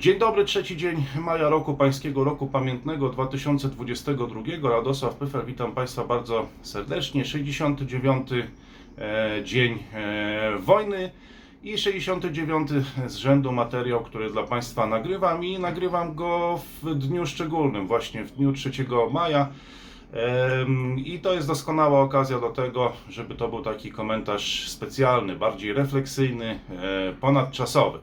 Dzień dobry, trzeci dzień maja roku pańskiego roku pamiętnego 2022. Radosław Pyfel, witam Państwa bardzo serdecznie. 69 e, dzień e, wojny i 69 z rzędu materiał, który dla Państwa nagrywam i nagrywam go w dniu szczególnym, właśnie w dniu 3 maja. I to jest doskonała okazja do tego, żeby to był taki komentarz specjalny, bardziej refleksyjny, e, ponadczasowy.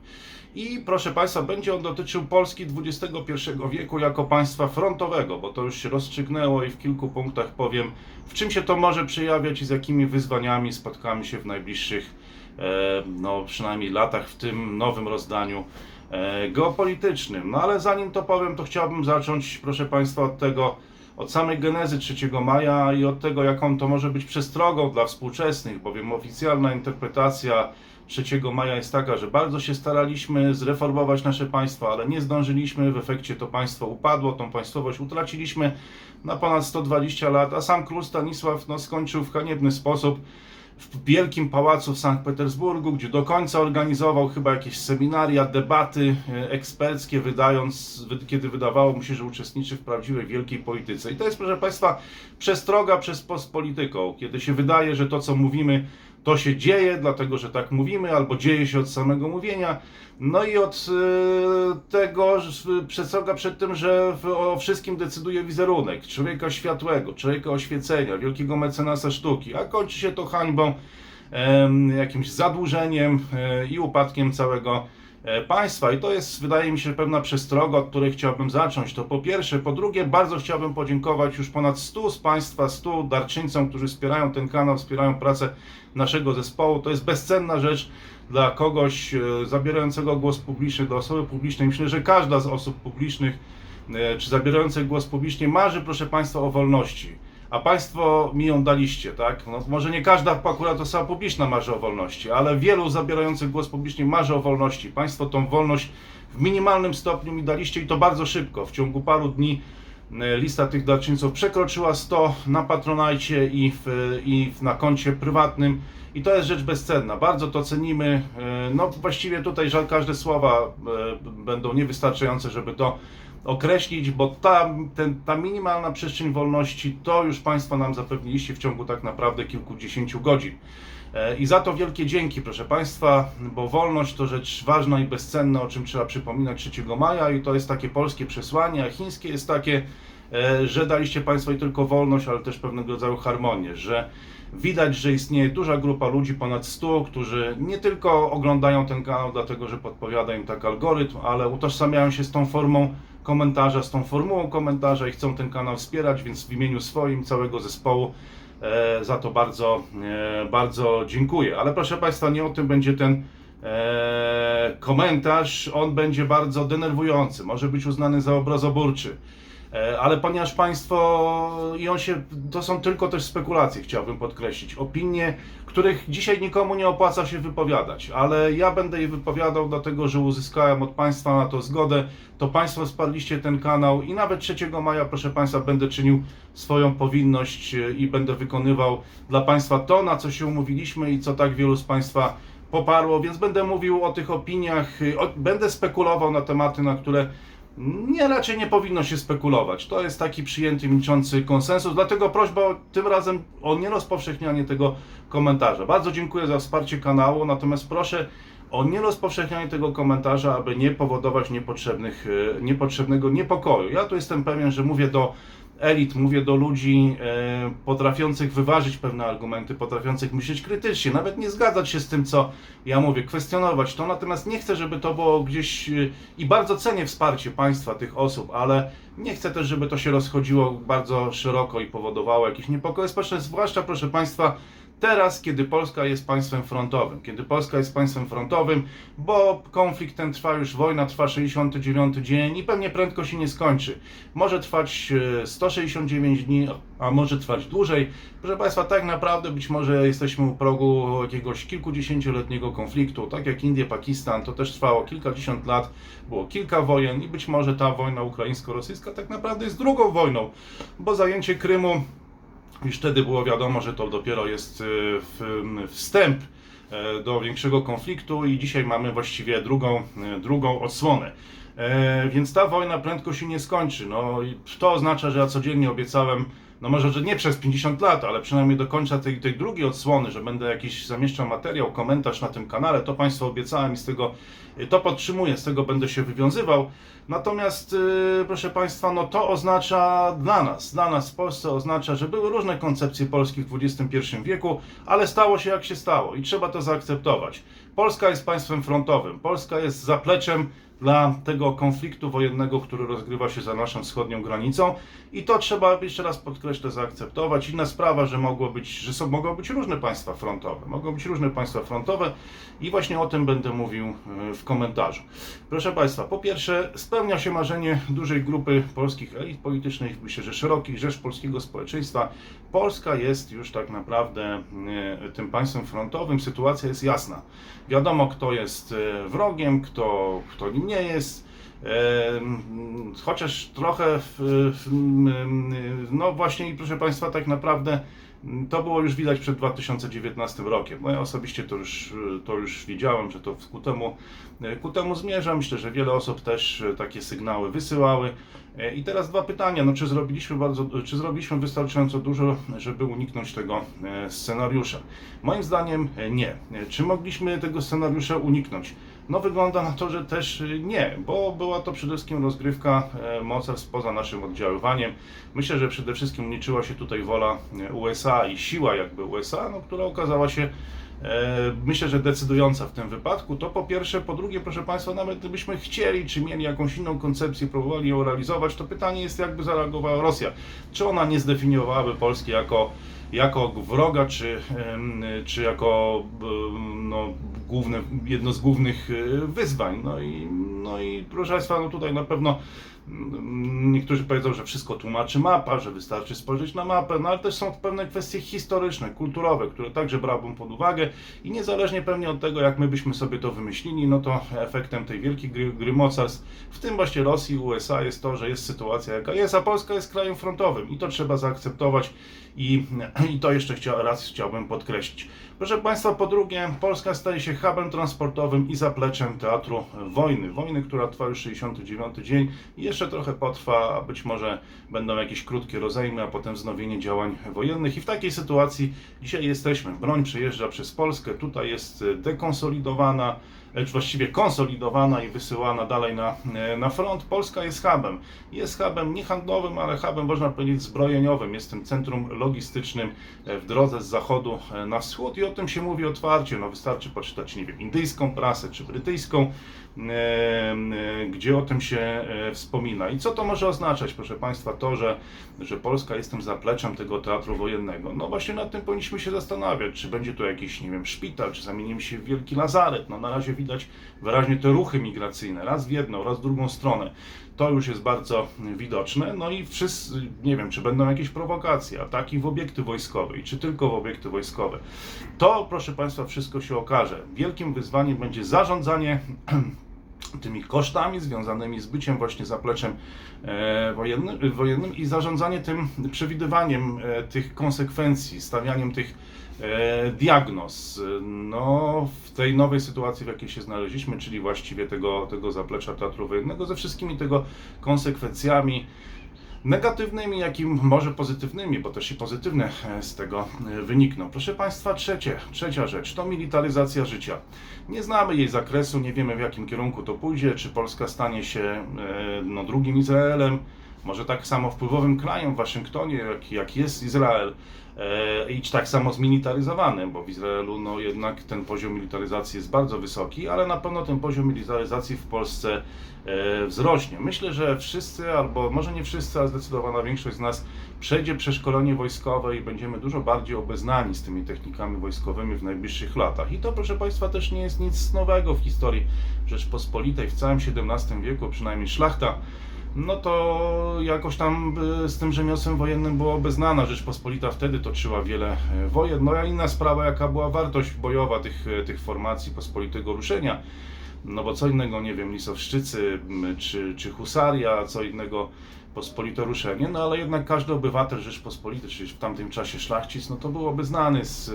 I proszę Państwa, będzie on dotyczył Polski XXI wieku jako państwa frontowego, bo to już się rozstrzygnęło i w kilku punktach powiem, w czym się to może przejawiać i z jakimi wyzwaniami spotkamy się w najbliższych, e, no przynajmniej latach w tym nowym rozdaniu e, geopolitycznym. No ale zanim to powiem, to chciałbym zacząć, proszę Państwa, od tego, od samej genezy 3 maja i od tego, jaką to może być przestrogą dla współczesnych, bowiem oficjalna interpretacja 3 maja jest taka, że bardzo się staraliśmy zreformować nasze państwo, ale nie zdążyliśmy, w efekcie to państwo upadło, tą państwowość utraciliśmy na ponad 120 lat, a sam król Stanisław no, skończył w haniebny sposób w wielkim pałacu w Sankt Petersburgu, gdzie do końca organizował chyba jakieś seminaria, debaty e, eksperckie, wydając, wy- kiedy wydawało mu się, że uczestniczy w prawdziwej wielkiej polityce. I to jest, proszę Państwa, przestroga przez postpolityką, kiedy się wydaje, że to, co mówimy, to się dzieje, dlatego że tak mówimy, albo dzieje się od samego mówienia. No i od e, tego że przestroga przed tym, że o wszystkim decyduje wizerunek człowieka światłego, człowieka oświecenia, wielkiego mecenasa sztuki, a kończy się to hańbą, jakimś zadłużeniem e, i upadkiem całego państwa. I to jest, wydaje mi się, pewna przestroga, od której chciałbym zacząć. To po pierwsze. Po drugie, bardzo chciałbym podziękować już ponad 100 z Państwa, 100 darczyńcom, którzy wspierają ten kanał, wspierają pracę naszego zespołu. To jest bezcenna rzecz dla kogoś e, zabierającego głos publiczny, dla osoby publicznej. Myślę, że każda z osób publicznych, e, czy zabierających głos publicznie, marzy, proszę Państwa, o wolności. A Państwo mi ją daliście, tak? No, może nie każda akurat osoba publiczna marzy o wolności, ale wielu zabierających głos publicznie marzy o wolności. Państwo tą wolność w minimalnym stopniu mi daliście i to bardzo szybko. W ciągu paru dni e, lista tych darczyńców przekroczyła 100 na Patronajcie i, w, i na koncie prywatnym. I to jest rzecz bezcenna. Bardzo to cenimy. E, No właściwie tutaj żal każde słowa e, będą niewystarczające, żeby to określić, bo ta, ten, ta minimalna przestrzeń wolności to już Państwo nam zapewniliście w ciągu tak naprawdę kilkudziesięciu godzin. E, I za to wielkie dzięki, proszę Państwa, bo wolność to rzecz ważna i bezcenna, o czym trzeba przypominać 3 maja i to jest takie polskie przesłanie, a chińskie jest takie, e, że daliście Państwo nie tylko wolność, ale też pewnego rodzaju harmonię, że widać, że istnieje duża grupa ludzi, ponad 100, którzy nie tylko oglądają ten kanał dlatego, że podpowiada im tak algorytm, ale utożsamiają się z tą formą komentarza, z tą formułą komentarza i chcą ten kanał wspierać, więc w imieniu swoim, całego zespołu e, za to bardzo, e, bardzo dziękuję. Ale proszę Państwa, nie o tym będzie ten e, komentarz, on będzie bardzo denerwujący, może być uznany za obrazoburczy. E, Ale ponieważ Państwo, i on się, to są tylko też spekulacje, chciałbym podkreślić, opinie, których dzisiaj nikomu nie opłaca się wypowiadać, ale ja będę je wypowiadał, dlatego że uzyskałem od Państwa na to zgodę. To Państwo wsparliście ten kanał i nawet 3 maja, proszę Państwa, będę czynił swoją powinność e, i będę wykonywał dla Państwa to, na co się umówiliśmy i co tak wielu z Państwa poparło, więc będę mówił o tych opiniach, y, o, będę spekulował na tematy, na które nie, raczej nie powinno się spekulować. To jest taki przyjęty, milczący konsensus, dlatego prośba tym razem o nierozpowszechnianie tego komentarza. Bardzo dziękuję za wsparcie kanału, natomiast proszę o nierozpowszechnianie tego komentarza, aby nie powodować niepotrzebnych, e, niepotrzebnego niepokoju. Ja tu jestem pewien, że mówię do elit, mówię do ludzi e, potrafiących wyważyć pewne argumenty, potrafiących myśleć krytycznie, nawet nie zgadzać się z tym, co ja mówię, kwestionować to, natomiast nie chcę, żeby to było gdzieś e, i bardzo cenię wsparcie państwa, tych osób, ale nie chcę też, żeby to się rozchodziło bardzo szeroko i powodowało jakieś niepokoje społeczne, zwłaszcza proszę państwa, teraz, kiedy Polska jest państwem frontowym, kiedy Polska jest państwem frontowym, bo konflikt ten trwa już, wojna trwa 69 dzień i pewnie prędko się nie skończy. Może trwać e, 169 dni, a może trwać dłużej. Proszę Państwa, tak naprawdę być może jesteśmy u progu jakiegoś kilkudziesięcioletniego konfliktu, tak jak Indie, Pakistan, to też trwało kilkadziesiąt lat, było kilka wojen i być może ta wojna ukraińsko-rosyjska tak naprawdę jest drugą wojną, bo zajęcie Krymu już wtedy było wiadomo, że to dopiero jest y, wstęp e, do większego konfliktu i dzisiaj mamy właściwie drugą, e, drugą odsłonę. E, więc ta wojna prędko się nie skończy. No to oznacza, że ja codziennie obiecałem, no może, że nie przez 50 lat, ale przynajmniej do końca tej, tej drugiej odsłony, że będę jakiś zamieszczał materiał, komentarz na tym kanale. To Państwu obiecałem i z tego to podtrzymuję, z tego będę się wywiązywał. Natomiast, yy, proszę Państwa, no to oznacza dla nas, dla nas w Polsce oznacza, że były różne koncepcje polskich w XXI wieku, ale stało się jak się stało i trzeba to zaakceptować. Polska jest państwem frontowym, Polska jest zapleczem dla tego konfliktu wojennego, który rozgrywa się za naszą wschodnią granicą i to trzeba jeszcze raz podkreślę zaakceptować. Inna sprawa, że mogło być, że są, mogą być różne państwa frontowe, mogą być różne państwa frontowe i właśnie o tym będę mówił e, w komentarzu. Proszę Państwa, po pierwsze spełnia się marzenie dużej grupy polskich elit politycznych, myślę, że szerokich rzesz polskiego społeczeństwa. Polska jest już tak naprawdę e, tym państwem frontowym, sytuacja jest jasna. Wiadomo, kto jest e, wrogiem, kto, kto nim nie jest. Chociaż trochę, no właśnie, proszę Państwa, tak naprawdę to było już widać przed 2019 rokiem. No ja osobiście to już, to już widziałem, że to ku temu, ku temu zmierza. Myślę, że wiele osób też takie sygnały wysyłały. I teraz dwa pytania. No, czy, zrobiliśmy bardzo, czy zrobiliśmy wystarczająco dużo, żeby uniknąć tego e, scenariusza? Moim zdaniem e, nie. Czy mogliśmy tego scenariusza uniknąć? No wygląda na to, że też nie, bo była to przede wszystkim rozgrywka e, mocarstw poza naszym oddziaływaniem. Myślę, że przede wszystkim liczyła się tutaj wola USA i siła jakby USA, no, która okazała się e, myślę, że decydująca w tym wypadku. To po pierwsze. Po drugie, proszę Państwa, nawet gdybyśmy chcieli, czy mieli jakąś inną koncepcję, próbowali ją realizować, to pytanie jest, jakby zareagowała Rosja. Czy ona nie zdefiniowałaby Polski jako jako wroga, czy, czy jako no, główne, jedno z głównych e, wyzwań. No i, no i proszę Państwa, no tutaj na pewno niektórzy powiedzą, że wszystko tłumaczy mapa, że wystarczy spojrzeć na mapę, no ale też są pewne kwestie historyczne, kulturowe, które także brałbym pod uwagę i niezależnie pewnie od tego, jak my byśmy sobie to wymyślili, no to efektem tej wielkiej gry, gry mocarstw, w tym właśnie Rosji i USA jest to, że jest sytuacja jaka jest, a Polska jest krajem frontowym i to trzeba zaakceptować i, i to jeszcze chcia, raz chciałbym podkreślić. Proszę Państwa, po drugie, Polska staje się hubem transportowym i zapleczem teatru wojny. Wojny, która trwa już 69 dzień i jeszcze trochę potrwa, a być może będą jakieś krótkie rozejmy, a potem wznowienie działań wojennych. I w takiej sytuacji dzisiaj jesteśmy. Broń przejeżdża przez Polskę, tutaj jest dekonsolidowana czy właściwie konsolidowana i wysyłana dalej na, e, na front. Polska jest hubem. Jest hubem nie handlowym, ale hubem można powiedzieć zbrojeniowym. Jest tym centrum logistycznym e, w drodze z zachodu e, na wschód i o tym się mówi otwarcie. No wystarczy poczytać, nie wiem, indyjską prasę czy brytyjską, gdzie o tym się wspomina. I co to może oznaczać, proszę Państwa, to, że, że Polska jest tym zapleczem tego teatru wojennego? No właśnie nad tym powinniśmy się zastanawiać, czy będzie to jakiś, nie wiem, szpital, czy zamienimy się w wielki lazaret. No na razie widać wyraźnie te ruchy migracyjne, raz w jedną, raz w drugą stronę. To już jest bardzo widoczne. No i wszyscy, nie wiem, czy będą jakieś prowokacje, ataki w obiekty wojskowe i czy tylko w obiekty wojskowe. To, proszę Państwa, wszystko się okaże. Wielkim wyzwaniem będzie zarządzanie tymi kosztami związanymi z byciem właśnie zapleczem e, wojennym, wojennym i zarządzanie tym przewidywaniem e, tych konsekwencji, stawianiem tych e, diagnoz. No, w tej nowej sytuacji, w jakiej się znaleźliśmy, czyli właściwie tego, tego zaplecza teatru wojennego, ze wszystkimi tego konsekwencjami negatywnymi, jak i może pozytywnymi, bo też i pozytywne e, z tego e, wynikną. Proszę Państwa, trzecie, trzecia rzecz to militaryzacja życia. Nie znamy jej zakresu, nie wiemy w jakim kierunku to pójdzie, czy Polska stanie się e, no, drugim Izraelem, może tak samo wpływowym krajem w Waszyngtonie, jak, jak jest Izrael, i tak samo zmilitaryzowanym, bo w Izraelu no, jednak ten poziom militaryzacji jest bardzo wysoki, ale na pewno ten poziom militaryzacji w Polsce e, wzrośnie. Myślę, że wszyscy, albo może nie wszyscy, ale zdecydowana większość z nas przejdzie przeszkolenie wojskowe i będziemy dużo bardziej obeznani z tymi technikami wojskowymi w najbliższych latach. I to, proszę Państwa, też nie jest nic nowego w historii Rzeczpospolitej. W całym XVII wieku przynajmniej szlachta no to jakoś tam y, z tym rzemiosłem wojennym była obeznana. Rzeczpospolita wtedy toczyła wiele e, wojen. No a inna sprawa, jaka była wartość bojowa tych, e, tych formacji pospolitego ruszenia. No bo co innego, nie wiem, lisowszczycy czy, czy husaria, co innego pospolite ruszenie, no ale jednak każdy obywatel Rzeczpospolitej, czyli w tamtym czasie szlachcic, no to byłoby znany z,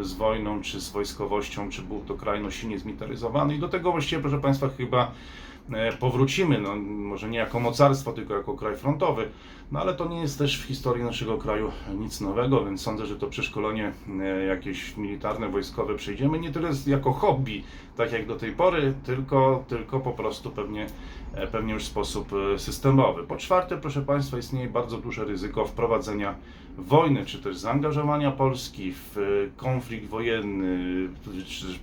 e, z wojną, czy z wojskowością, czy był to kraj no silnie zmilitaryzowany i do tego właściwie, proszę Państwa, chyba e, powrócimy, no, może nie jako mocarstwo, tylko jako kraj frontowy, no ale to nie jest też w historii naszego kraju nic nowego, więc sądzę, że to przeszkolenie e, jakieś militarne, wojskowe przejdziemy nie tyle jako hobby, tak jak do tej pory, tylko, tylko po prostu pewnie, e, pewnie już w sposób e, systemowy. Po czwarte, proszę Państwa, istnieje bardzo duże ryzyko wprowadzenia wojny, czy też zaangażowania Polski w konflikt wojenny,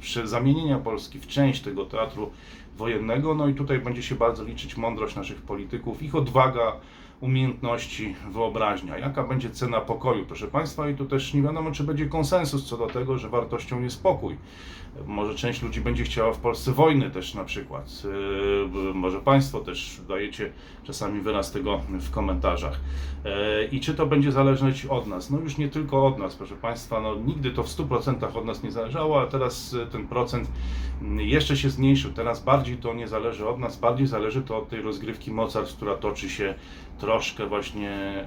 czy zamienienia Polski w część tego teatru wojennego. No i tutaj będzie się bardzo liczyć mądrość naszych polityków, ich odwaga, umiejętności, wyobraźnia. Jaka będzie cena pokoju, proszę Państwa? I tu też nie wiadomo, czy będzie konsensus co do tego, że wartością jest pokój. Może część ludzi będzie chciała w Polsce wojny też na przykład. Yy, Może Państwo też dajecie czasami wyraz tego w komentarzach. Yy, I czy to będzie zależeć od nas? No już nie tylko od nas, proszę Państwa. No, nigdy to w 100% od nas nie zależało, a teraz yy, ten procent jeszcze się zmniejszył. Teraz bardziej to nie zależy od nas, bardziej zależy to od tej rozgrywki mocarstw, która toczy się troszkę właśnie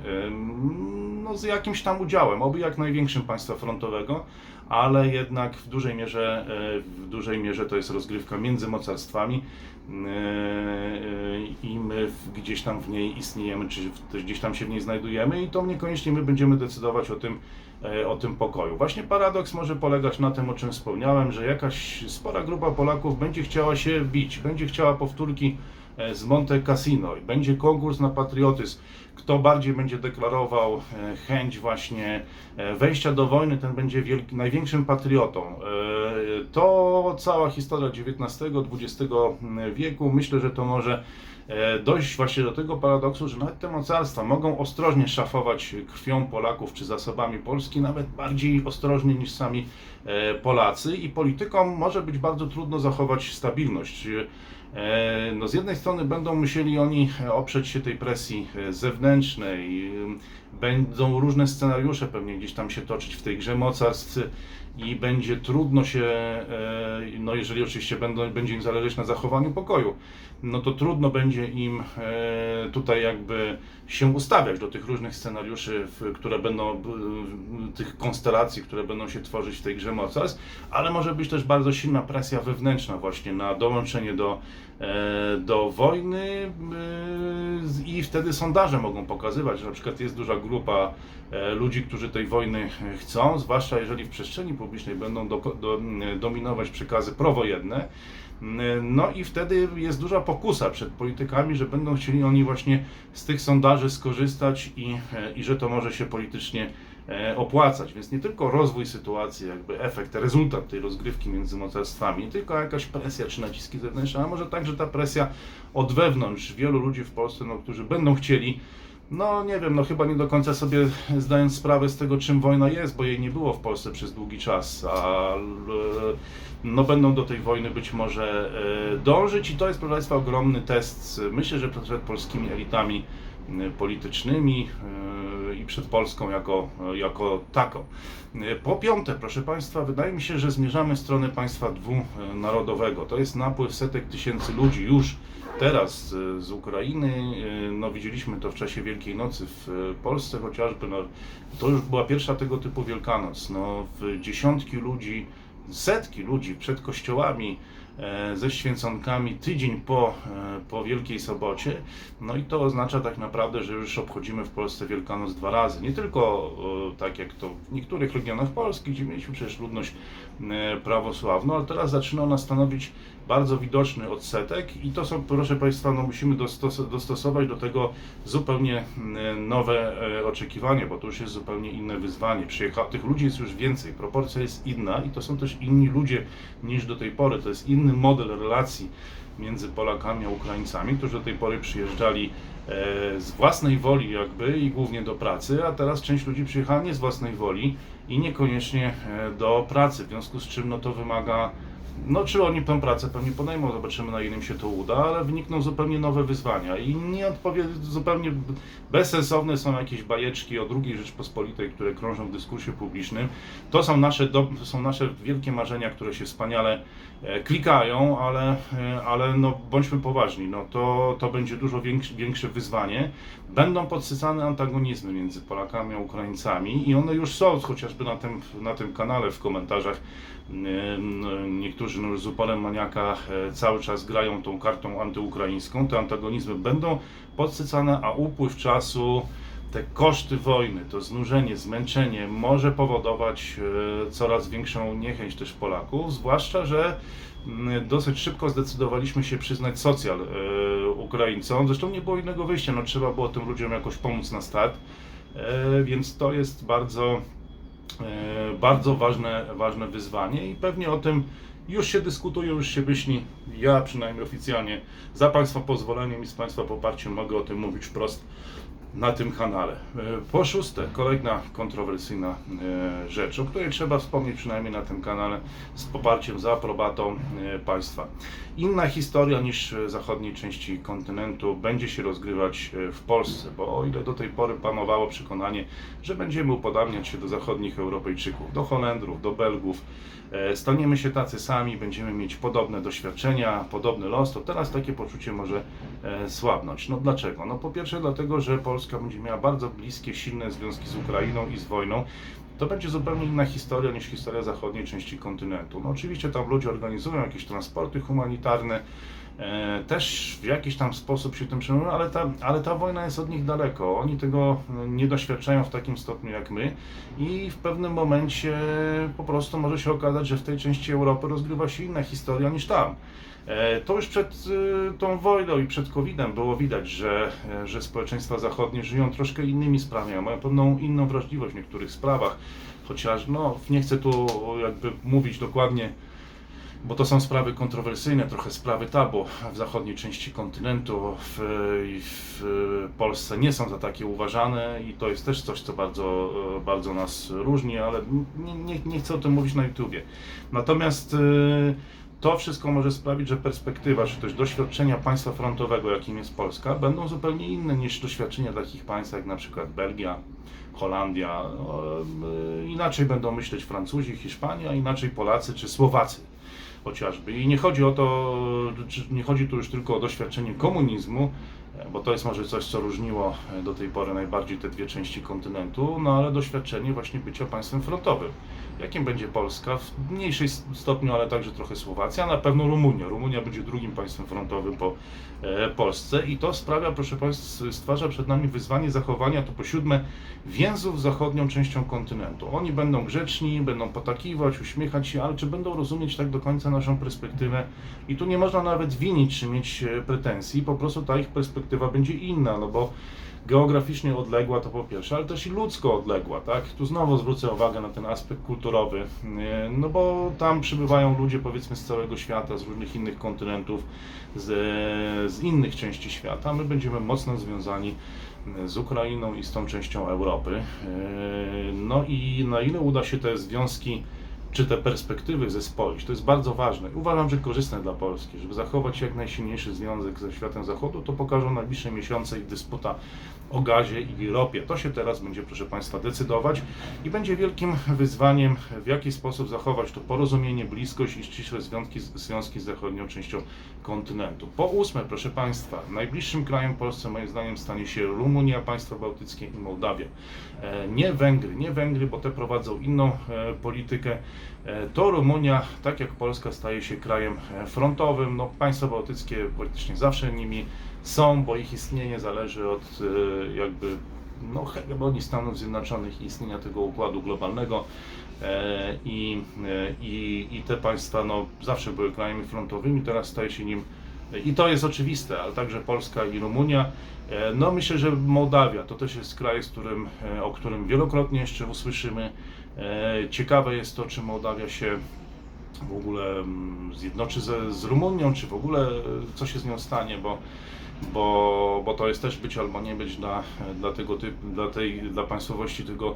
no, z jakimś tam udziałem, oby jak największym państwa frontowego, ale jednak w dużej mierze, e, w dużej mierze to jest rozgrywka między mocarstwami e, i my gdzieś tam w niej istniejemy, czy gdzieś tam się w niej znajdujemy i to niekoniecznie my będziemy decydować o tym, e, o tym pokoju. Właśnie paradoks może polegać na tym, o czym wspomniałem, że jakaś spora grupa Polaków będzie chciała się bić, będzie chciała powtórki e, z Monte Cassino i będzie konkurs na patriotyzm. Kto bardziej będzie deklarował e, chęć właśnie e, wejścia do wojny, ten będzie wielki, największym patriotą. E, To cała historia XIX-XX wieku. Myślę, że to może e, dojść właśnie do tego paradoksu, że nawet te mocarstwa mogą ostrożnie szafować krwią Polaków czy zasobami Polski, nawet bardziej ostrożnie niż sami e, Polacy i politykom może być bardzo trudno zachować stabilność. E, No z jednej strony będą musieli oni e, oprzeć się tej presji e, zewnętrznej, będą różne scenariusze pewnie gdzieś tam się toczyć w tej grze mocarstw i będzie trudno się, no jeżeli oczywiście będą, będzie im zależeć na zachowaniu pokoju, no to trudno będzie im e, tutaj jakby się ustawiać do tych różnych scenariuszy, które będą, b- tych konstelacji, które będą się tworzyć w tej grze mocarstw, ale może być też bardzo silna presja wewnętrzna właśnie na dołączenie do, e, do wojny e, i wtedy sondaże mogą pokazywać, że na przykład jest duża grupa e, ludzi, którzy tej wojny e, chcą, zwłaszcza jeżeli w przestrzeni publicznej będą do, do, dominować przekazy prowojenne. No i wtedy jest duża pokusa przed politykami, że będą chcieli oni właśnie z tych sondaży skorzystać i, e, i że to może się politycznie e, opłacać. Więc nie tylko rozwój sytuacji, jakby efekt, rezultat tej rozgrywki między mocarstwami, nie tylko jakaś presja czy naciski zewnętrzne, a może także ta presja od wewnątrz. Wielu ludzi w Polsce, no, którzy będą chcieli no nie wiem, no chyba nie do końca sobie zdając sprawę z tego, czym wojna jest, bo jej nie było w Polsce przez długi czas, a no będą do tej wojny być może e, dążyć i to jest, proszę Państwa, ogromny test, myślę, że przed polskimi elitami e, politycznymi e, i przed Polską jako, jako taką. Po piąte, proszę Państwa, wydaje mi się, że zmierzamy w stronę państwa dwunarodowego. To jest napływ setek tysięcy ludzi już teraz z Ukrainy. E, No, widzieliśmy to w czasie Wielkiej Nocy w e, Polsce chociażby. No, to już była pierwsza tego typu Wielkanoc. No, dziesiątki ludzi, setki ludzi przed kościołami e, ze święconkami tydzień po, e, po Wielkiej Sobocie. No i to oznacza tak naprawdę, że już obchodzimy w Polsce Wielkanoc dwa razy. Nie tylko tak jak to w niektórych regionach Polski, gdzie mieliśmy przecież ludność e, prawosławną, ale teraz zaczyna ona stanowić bardzo widoczny odsetek i to są, proszę Państwa, no musimy dostos- dostosować do tego zupełnie mm, nowe e, oczekiwania, bo to już jest zupełnie inne wyzwanie. Przyjecha- tych ludzi jest już więcej, proporcja jest inna i to są też inni ludzie niż do tej pory. To jest inny model relacji między Polakami a Ukraińcami, którzy do tej pory przyjeżdżali e, z własnej woli jakby i głównie do pracy, a teraz część ludzi przyjechała nie z własnej woli i niekoniecznie e, do pracy, w związku z czym no to wymaga no, czy oni tę pracę pewnie podejmą, zobaczymy na ile się to uda, ale wynikną zupełnie nowe wyzwania i nie odpowie, zupełnie bezsensowne są jakieś bajeczki o II Rzeczpospolitej, które krążą w dyskursie publicznym. To są nasze, do, są nasze wielkie marzenia, które się wspaniale e, klikają, ale, e, ale no, bądźmy poważni, no, to, to będzie dużo większe, większe wyzwanie. Będą podsycane antagonizmy między Polakami a Ukraińcami i one już są, chociażby na tym, na tym kanale w komentarzach niektórzy no, już z uporem maniaka e, cały czas grają tą kartą antyukraińską, te antagonizmy będą podsycane, a upływ czasu, te koszty wojny, to znużenie, zmęczenie może powodować e, coraz większą niechęć też Polaków, zwłaszcza, że mm, dosyć szybko zdecydowaliśmy się przyznać socjal e, Ukraińcom. Zresztą nie było innego wyjścia, no trzeba było tym ludziom jakoś pomóc na start, więc to jest bardzo bardzo ważne, ważne wyzwanie i pewnie o tym już się dyskutuje, już się myśli. Ja przynajmniej oficjalnie za Państwa pozwoleniem i z Państwa poparciem mogę o tym mówić wprost na tym kanale. E, Po szóste, kolejna kontrowersyjna e, rzecz, o której trzeba wspomnieć przynajmniej na tym kanale z poparciem, za aprobatą e, państwa. Inna historia niż w zachodniej części kontynentu będzie się rozgrywać w Polsce, bo o ile do tej pory panowało przekonanie, że będziemy upodabniać się do zachodnich Europejczyków, do Holendrów, do Belgów, staniemy się tacy sami, będziemy mieć podobne doświadczenia, podobny los, to teraz takie poczucie może słabnąć. No dlaczego? No po pierwsze dlatego, że Polska będzie miała bardzo bliskie, silne związki z Ukrainą i z wojną. To będzie zupełnie inna historia niż historia zachodniej części kontynentu. No oczywiście tam ludzie organizują jakieś transporty humanitarne, e, też w jakiś tam sposób się tym przejmują, ale ta, ale ta wojna jest od nich daleko. Oni tego nie doświadczają w takim stopniu jak my i w pewnym momencie po prostu może się okazać, że w tej części Europy rozgrywa się inna historia niż tam. E, To już przed e, tą wojną i przed COVID-em było widać, że, e, że społeczeństwa zachodnie żyją troszkę innymi sprawami, mają pewną inną wrażliwość w niektórych sprawach, chociaż no, nie chcę tu jakby mówić dokładnie, bo to są sprawy kontrowersyjne, trochę sprawy tabu w zachodniej części kontynentu, w, w Polsce nie są za takie uważane i to jest też coś, co bardzo, bardzo nas różni, ale nie, nie, nie chcę o tym mówić na YouTubie. Natomiast to wszystko może sprawić, że perspektywa, czy też doświadczenia państwa frontowego, jakim jest Polska, będą zupełnie inne niż doświadczenia takich państw jak na przykład Belgia, Holandia. No, e, Inaczej będą myśleć Francuzi, Hiszpania, inaczej Polacy czy Słowacy chociażby. I nie chodzi o to, nie chodzi tu już tylko o doświadczenie komunizmu, e, bo to jest może coś, co różniło e, do tej pory najbardziej te dwie części kontynentu, no ale doświadczenie właśnie bycia państwem frontowym. Jakim będzie Polska? W mniejszej s- stopniu, ale także trochę Słowacja, na pewno Rumunia. Rumunia będzie drugim państwem frontowym po e, Polsce i to sprawia, proszę Państwa, stwarza przed nami wyzwanie zachowania, to po siódme, więzów z zachodnią częścią kontynentu. Oni będą grzeczni, będą potakiwać, uśmiechać się, ale czy będą rozumieć tak do końca naszą perspektywę? I tu nie można nawet winić czy mieć e, pretensji, po prostu ta ich perspektywa będzie inna, no bo geograficznie odległa to po pierwsze, ale też i ludzko odległa, tak? Tu znowu zwrócę uwagę na ten aspekt kulturowy, no bo tam przybywają ludzie powiedzmy z całego świata, z różnych innych kontynentów, z, z innych części świata. My będziemy mocno związani z Ukrainą i z tą częścią Europy. E, No i na ile uda się te związki czy te perspektywy zespolić, to jest bardzo ważne. Uważam, że korzystne dla Polski, żeby zachować jak najsilniejszy związek ze światem zachodu, to pokażą najbliższe miesiące i dysputa o gazie i ropie. To się teraz będzie, proszę Państwa, decydować i będzie wielkim wyzwaniem, w jaki sposób zachować to porozumienie, bliskość i ścisłe związki, związki z zachodnią częścią kontynentu. Po ósme, proszę Państwa, najbliższym krajem Polsce moim zdaniem stanie się Rumunia, państwa bałtyckie i Mołdawia. E, Nie Węgry, nie Węgry, bo te prowadzą inną e, politykę. E, To Rumunia, tak jak Polska, staje się krajem frontowym. No, państwa bałtyckie praktycznie zawsze nimi są, bo ich istnienie zależy od jakby no, hegemonii Stanów Zjednoczonych i istnienia tego układu globalnego. I, i, I te państwa no, zawsze były krajami frontowymi, teraz staje się nim i to jest oczywiste, ale także Polska i Rumunia. E, No myślę, że Mołdawia to też jest kraj, z którym, e, o którym wielokrotnie jeszcze usłyszymy. E, Ciekawe jest to, czy Mołdawia się w ogóle mm, zjednoczy ze, z Rumunią, czy w ogóle co się z nią stanie, bo, bo, bo to jest też być albo nie być dla, dla tego typu, dla tej, dla państwowości tego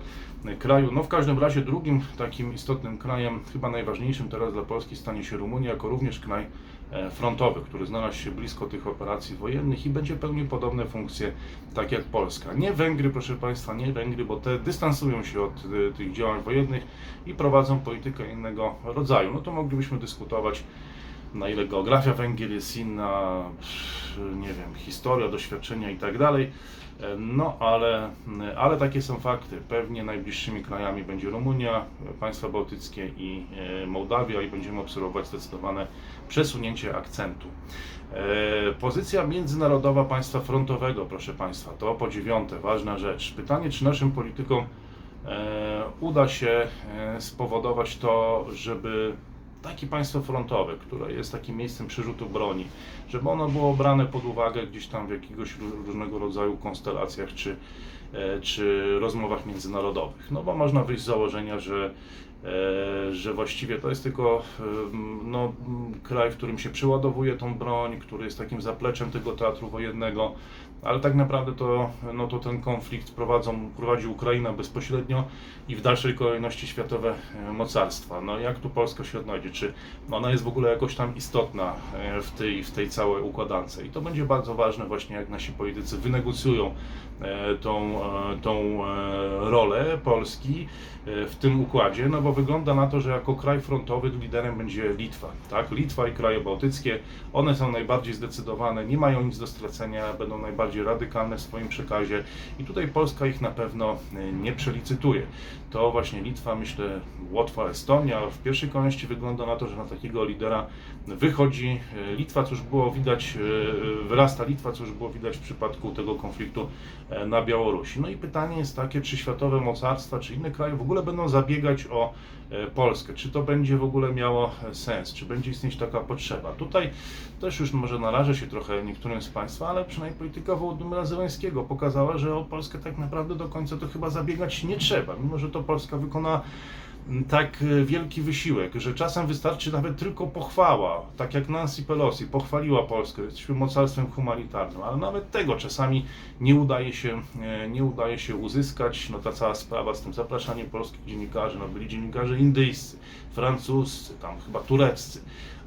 kraju. No w każdym razie drugim takim istotnym krajem, chyba najważniejszym teraz dla Polski stanie się Rumunia, jako również kraj frontowy, który znalazł się blisko tych operacji wojennych i będzie pełnił podobne funkcje, tak jak Polska. Nie Węgry, proszę Państwa, nie Węgry, bo te dystansują się od e, tych działań wojennych i prowadzą politykę innego rodzaju. No to moglibyśmy dyskutować na ile geografia Węgier jest inna, nie wiem, historia, doświadczenia i tak dalej. No, ale, ale takie są fakty. Pewnie najbliższymi krajami będzie Rumunia, państwa bałtyckie i e, Mołdawia i będziemy obserwować zdecydowane przesunięcie akcentu. E, Pozycja międzynarodowa państwa frontowego, proszę Państwa, to po dziewiąte, ważna rzecz. Pytanie, czy naszym politykom e, uda się spowodować to, żeby takie państwo frontowe, które jest takim miejscem przerzutu broni, żeby ono było brane pod uwagę gdzieś tam w jakiegoś ró- różnego rodzaju konstelacjach czy, e, czy rozmowach międzynarodowych. No bo można wyjść z założenia, że, e, że właściwie to jest tylko em, no, kraj, w którym się przyładowuje tą broń, który jest takim zapleczem tego teatru wojennego, ale tak naprawdę to, no to ten konflikt prowadzą, prowadzi Ukraina bezpośrednio i w dalszej kolejności światowe e, mocarstwa. No jak tu Polska się odnajdzie? Czy ona jest w ogóle jakoś tam istotna e, w tej, w tej całej układance? I to będzie bardzo ważne właśnie, jak nasi politycy wynegocjują e, tą, tą rolę Polski w tym układzie, no bo wygląda na to, że jako kraj frontowy liderem będzie Litwa, tak? Litwa i kraje bałtyckie, one są najbardziej zdecydowane, nie mają nic do stracenia, będą najbardziej radykalne w swoim przekazie i tutaj Polska ich na pewno e, nie przelicytuje. To właśnie Litwa, myślę, Łotwa, Estonia. W pierwszej kolejności wygląda na to, że na takiego lidera wychodzi e, Litwa, co już było widać, e, wyrasta Litwa, co już było widać w przypadku tego konfliktu na Białorusi. No i pytanie jest takie, czy światowe mocarstwa, czy inne kraje w ogóle będą zabiegać o Polskę? Czy to będzie w ogóle miało sens? Czy będzie istnieć taka potrzeba? Tutaj też już może narażę się trochę niektórym z Państwa, ale przynajmniej polityka Wołodymyra Zełenskiego pokazała, że o Polskę tak naprawdę do końca to chyba zabiegać nie trzeba, mimo że to Polska wykona m, tak e, wielki wysiłek, że czasem wystarczy nawet tylko pochwała, tak jak Nancy Pelosi pochwaliła Polskę, jesteśmy mocarstwem humanitarnym, ale nawet tego czasami nie udaje się, e, nie udaje się uzyskać. No ta cała sprawa z tym zapraszaniem polskich dziennikarzy, no byli dziennikarze indyjscy, francuscy, tam chyba tureccy,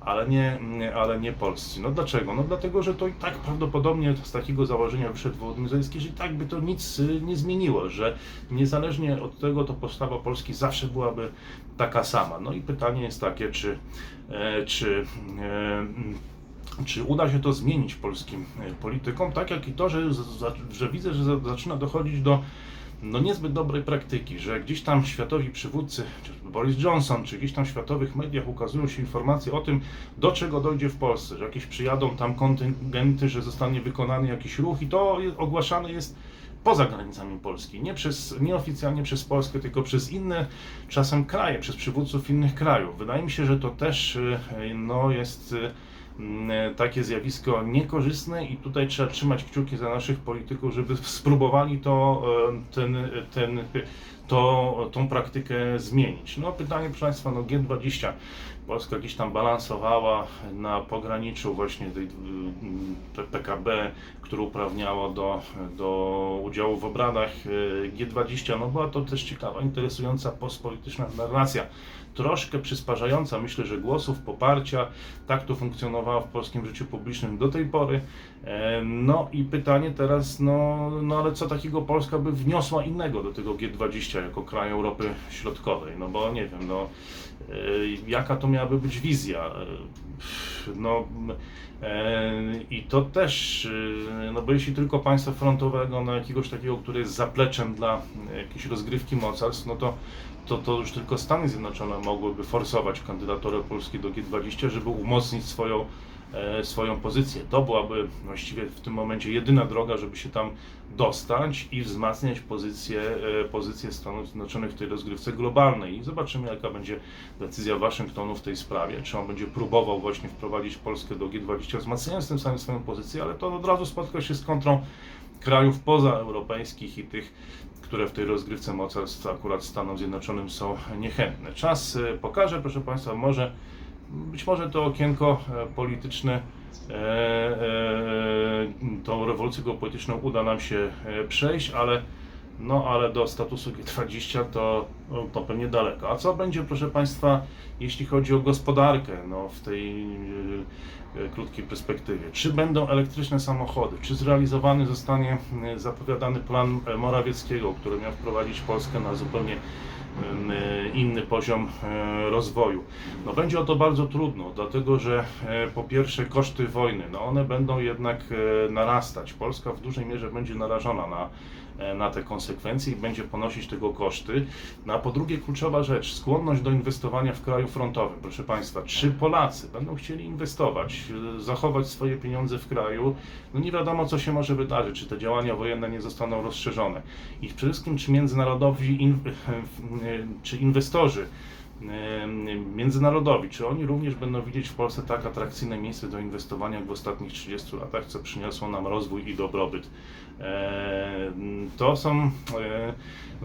ale nie, ale nie polscy. No dlaczego? No dlatego, że to i tak prawdopodobnie z takiego założenia wyszedł Zełenski, że i tak by to nic y, nie zmieniło, że niezależnie od tego to postawa Polski zawsze byłaby taka sama. No i pytanie jest takie, czy, e, czy e, czy uda się to zmienić polskim e, politykom, tak jak i to, że, że widzę, że za- zaczyna dochodzić do no niezbyt dobrej praktyki, że gdzieś tam światowi przywódcy, chociażby Boris Johnson, czy gdzieś tam w światowych mediach ukazują się informacje o tym, do czego dojdzie w Polsce, że jakieś przyjadą tam kontyngenty, że zostanie wykonany jakiś ruch i to ogłaszane jest poza granicami Polski, nie przez, nieoficjalnie przez Polskę, tylko przez inne czasem kraje, przez przywódców innych krajów. Wydaje mi się, że to też y, no, jest y, takie zjawisko niekorzystne i tutaj trzeba trzymać kciuki za naszych polityków, żeby spróbowali to, e, ten, ten, to, tą praktykę zmienić. No pytanie proszę Państwa, no G20, Polska gdzieś tam balansowała na pograniczu właśnie tej P- PKB, które uprawniało do, do udziału w obradach e, G20. No była to też ciekawa, interesująca postpolityczna narracja troszkę przysparzająca, myślę, że głosów, poparcia. Tak to funkcjonowało w polskim życiu publicznym do tej pory. No i pytanie teraz, no, no ale co takiego Polska by wniosła innego do tego G20 jako kraj Europy Środkowej? No bo nie wiem, no e, jaka to miałaby być wizja? E, No e, i to też, no bo jeśli tylko państwa frontowego, no jakiegoś takiego, które jest zapleczem dla jakiejś rozgrywki mocarstw, no to to, to już tylko Stany Zjednoczone mogłyby forsować kandydaturę Polski do G20, żeby umocnić swoją, swoją pozycję. To byłaby właściwie w tym momencie jedyna droga, żeby się tam dostać i wzmacniać pozycję, e, pozycję Stanów Zjednoczonych w tej rozgrywce globalnej. I zobaczymy, jaka będzie decyzja Waszyngtonu w tej sprawie. Czy on będzie próbował właśnie wprowadzić Polskę do G20, wzmacniając tym samym swoją pozycję, ale to od razu spotka się z kontrą krajów pozaeuropejskich i tych, które w tej rozgrywce mocarstw akurat Stanom Zjednoczonym są niechętne. Czas e, pokaże, proszę Państwa, może być może to okienko e, polityczne, e, e, tą rewolucję geopolityczną uda nam się przejść, ale no ale do statusu G20 to, no, to pewnie daleko. A co będzie, proszę Państwa, jeśli chodzi o gospodarkę no, w tej e, krótkiej perspektywie? Czy będą elektryczne samochody? Czy zrealizowany zostanie zapowiadany plan Morawieckiego, który miał wprowadzić Polskę na zupełnie inny poziom e, rozwoju. No będzie o to bardzo trudno, dlatego że e, po pierwsze koszty wojny, no one będą jednak e, narastać. Polska w dużej mierze będzie narażona na, e, na te konsekwencje i będzie ponosić tego koszty. No a po drugie kluczowa rzecz, skłonność do inwestowania w kraju frontowym. Proszę Państwa, czy Polacy będą chcieli inwestować, e, zachować swoje pieniądze w kraju, no nie wiadomo co się może wydarzyć, czy te działania wojenne nie zostaną rozszerzone. I przede wszystkim, czy międzynarodowi, in, czy inwestorzy międzynarodowi, czy oni również będą widzieć w Polsce tak atrakcyjne miejsce do inwestowania jak w ostatnich 30 latach, co przyniosło nam rozwój i dobrobyt. E, To są e,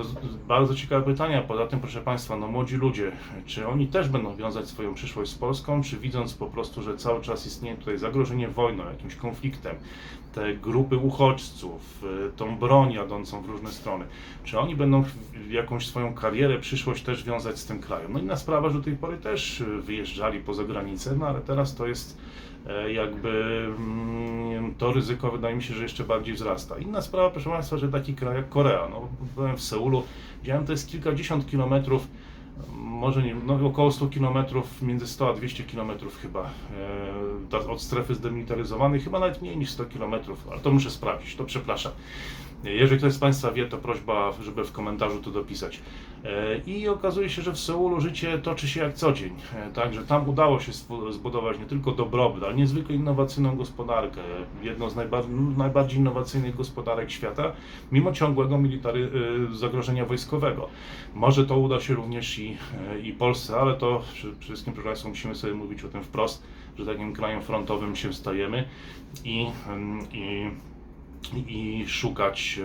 z- bardzo ciekawe pytania. Poza tym, proszę Państwa, no młodzi ludzie, czy oni też będą wiązać swoją przyszłość z Polską, czy widząc po prostu, że cały czas istnieje tutaj zagrożenie wojną, jakimś konfliktem, te grupy uchodźców, y, tą broń jadącą w różne strony, czy oni będą jakąś swoją karierę, przyszłość też wiązać z tym krajem? No inna sprawa, że do tej pory też wyjeżdżali poza granicę, no ale teraz to jest e, jakby mm, to ryzyko wydaje mi się, że jeszcze bardziej wzrasta. Inna sprawa, proszę Państwa, że taki kraj jak Korea, no byłem w Seulu, widziałem to jest kilkadziesiąt kilometrów, może nie, no około 100 kilometrów, między 100 a 200 kilometrów chyba e, od strefy zdemilitaryzowanej, chyba nawet mniej niż 100 kilometrów, ale to muszę sprawdzić, to przepraszam. Jeżeli ktoś z Państwa wie, to prośba, żeby w komentarzu to dopisać. E, I okazuje się, że w Seulu życie toczy się jak co dzień. E, Także tam udało się zbudować nie tylko dobrobyt, ale niezwykle innowacyjną gospodarkę. Jedną z najbar- najbardziej innowacyjnych gospodarek świata, mimo ciągłego e, zagrożenia wojskowego. Może to uda się również i, i Polsce, ale to przede wszystkim, proszę Państwa, musimy sobie mówić o tym wprost, że takim krajem frontowym się stajemy i, em, i i szukać,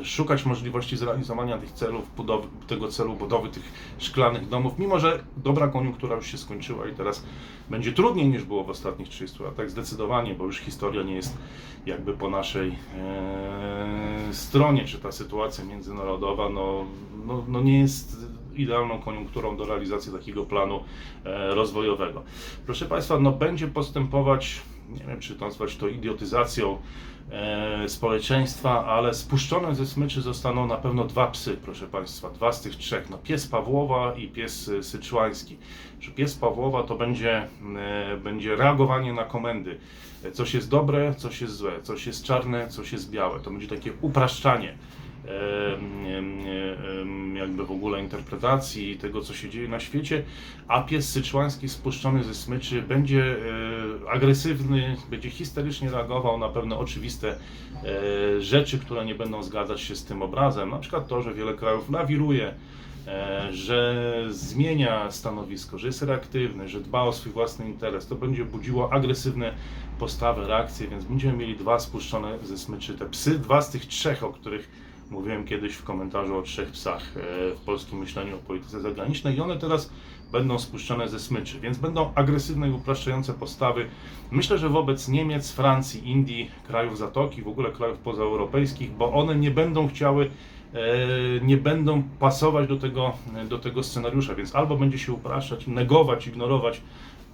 e, szukać możliwości zrealizowania tych celów, budowy, tego celu budowy tych szklanych domów, mimo że dobra koniunktura już się skończyła i teraz będzie trudniej niż było w ostatnich 30 latach, zdecydowanie, bo już historia nie jest jakby po naszej e, stronie, czy ta sytuacja międzynarodowa no, no, no nie jest idealną koniunkturą do realizacji takiego planu e, rozwojowego. Proszę Państwa, no będzie postępować, nie wiem czy nazwać to idiotyzacją społeczeństwa, ale spuszczone ze smyczy zostaną na pewno dwa psy, proszę Państwa, dwa z tych trzech, no pies Pawłowa i pies e, syczuański. Że pies Pawłowa to będzie, e, będzie reagowanie na komendy. E, Coś jest dobre, coś jest złe, coś jest czarne, coś jest białe. To będzie takie upraszczanie jakby w ogóle interpretacji tego, co się dzieje na świecie, a pies syczuański spuszczony ze smyczy będzie e, agresywny, będzie histerycznie reagował na pewne oczywiste e, rzeczy, które nie będą zgadzać się z tym obrazem. Na przykład to, że wiele krajów lawiruje, e, że zmienia stanowisko, że jest reaktywny, że dba o swój własny interes. To będzie budziło agresywne postawy, reakcje, więc będziemy mieli dwa spuszczone ze smyczy te psy, dwa z tych trzech, o których Mówiłem kiedyś w komentarzu o trzech psach e, w polskim myśleniu o polityce zagranicznej i one teraz będą spuszczone ze smyczy, więc będą agresywne i upraszczające postawy. Myślę, że wobec Niemiec, Francji, Indii, krajów Zatoki, w ogóle krajów pozaeuropejskich, bo one nie będą chciały, e, nie będą pasować do tego, do tego scenariusza, więc albo będzie się upraszczać, negować, ignorować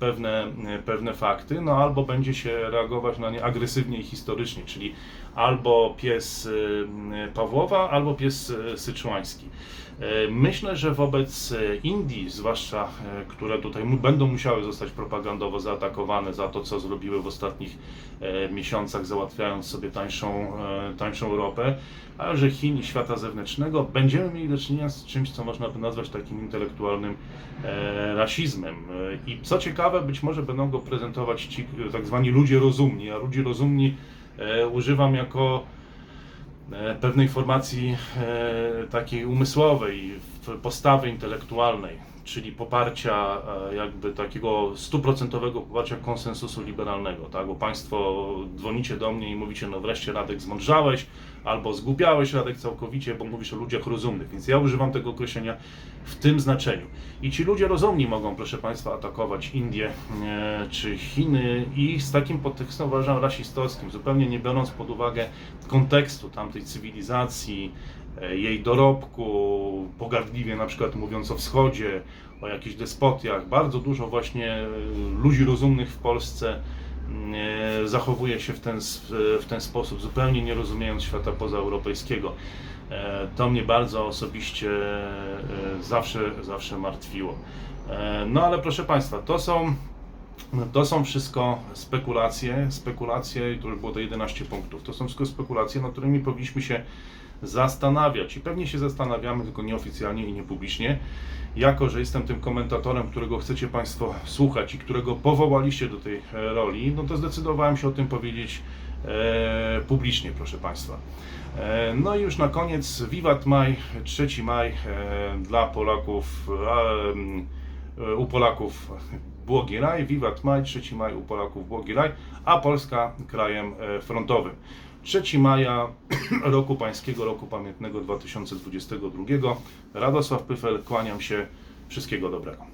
pewne, pewne fakty, no albo będzie się reagować na nie agresywnie i historycznie, czyli albo pies y, Pawłowa, albo pies y, syczuański. E, Myślę, że wobec e, Indii, zwłaszcza e, które tutaj będą musiały zostać propagandowo zaatakowane za to, co zrobiły w ostatnich miesiącach, załatwiając sobie tańszą, tańszą ropę, a że Chin i świata zewnętrznego, będziemy mieli do czynienia z czymś, co można by nazwać takim intelektualnym rasizmem. I co ciekawe, być może będą go prezentować ci tak zwani ludzie rozumni, a ludzi rozumni używam jako pewnej formacji e, takiej umysłowej, postawy intelektualnej, czyli poparcia e, jakby takiego stuprocentowego poparcia konsensusu liberalnego, tak? Bo Państwo dzwonicie do mnie i mówicie, no wreszcie Radek zmądrzałeś, albo zgłupiałeś Radek całkowicie, bo mówisz o ludziach rozumnych, więc ja używam tego określenia w tym znaczeniu. I ci ludzie rozumni mogą, proszę Państwa, atakować Indię e, czy Chiny i z takim podtekstem uważam rasistowskim, zupełnie nie biorąc pod uwagę kontekstu tamtej cywilizacji, jej dorobku, pogardliwie na przykład mówiąc o wschodzie, o jakichś despotiach. Bardzo dużo właśnie e, ludzi rozumnych w Polsce e, zachowuje się w ten, w ten sposób, zupełnie nie rozumiejąc świata pozaeuropejskiego. E, To mnie bardzo osobiście e, zawsze, zawsze martwiło. E, No ale proszę Państwa, to są, to są wszystko spekulacje, spekulacje, to już było to 11 punktów, to są wszystko spekulacje, nad którymi powinniśmy się zastanawiać i pewnie się zastanawiamy, tylko nieoficjalnie i niepublicznie. Jako, że jestem tym komentatorem, którego chcecie Państwo słuchać i którego powołaliście do tej e, roli, no to zdecydowałem się o tym powiedzieć e, publicznie, proszę Państwa. E, No i już na koniec, Wiwat Maj, 3 maj e, dla Polaków, e, u Polaków błogi raj, Wiwat Maj, 3 maj u Polaków błogi raj, a Polska krajem e, frontowym. 3 maja roku pańskiego, roku pamiętnego 2022. Radosław Pyfel, kłaniam się, wszystkiego dobrego.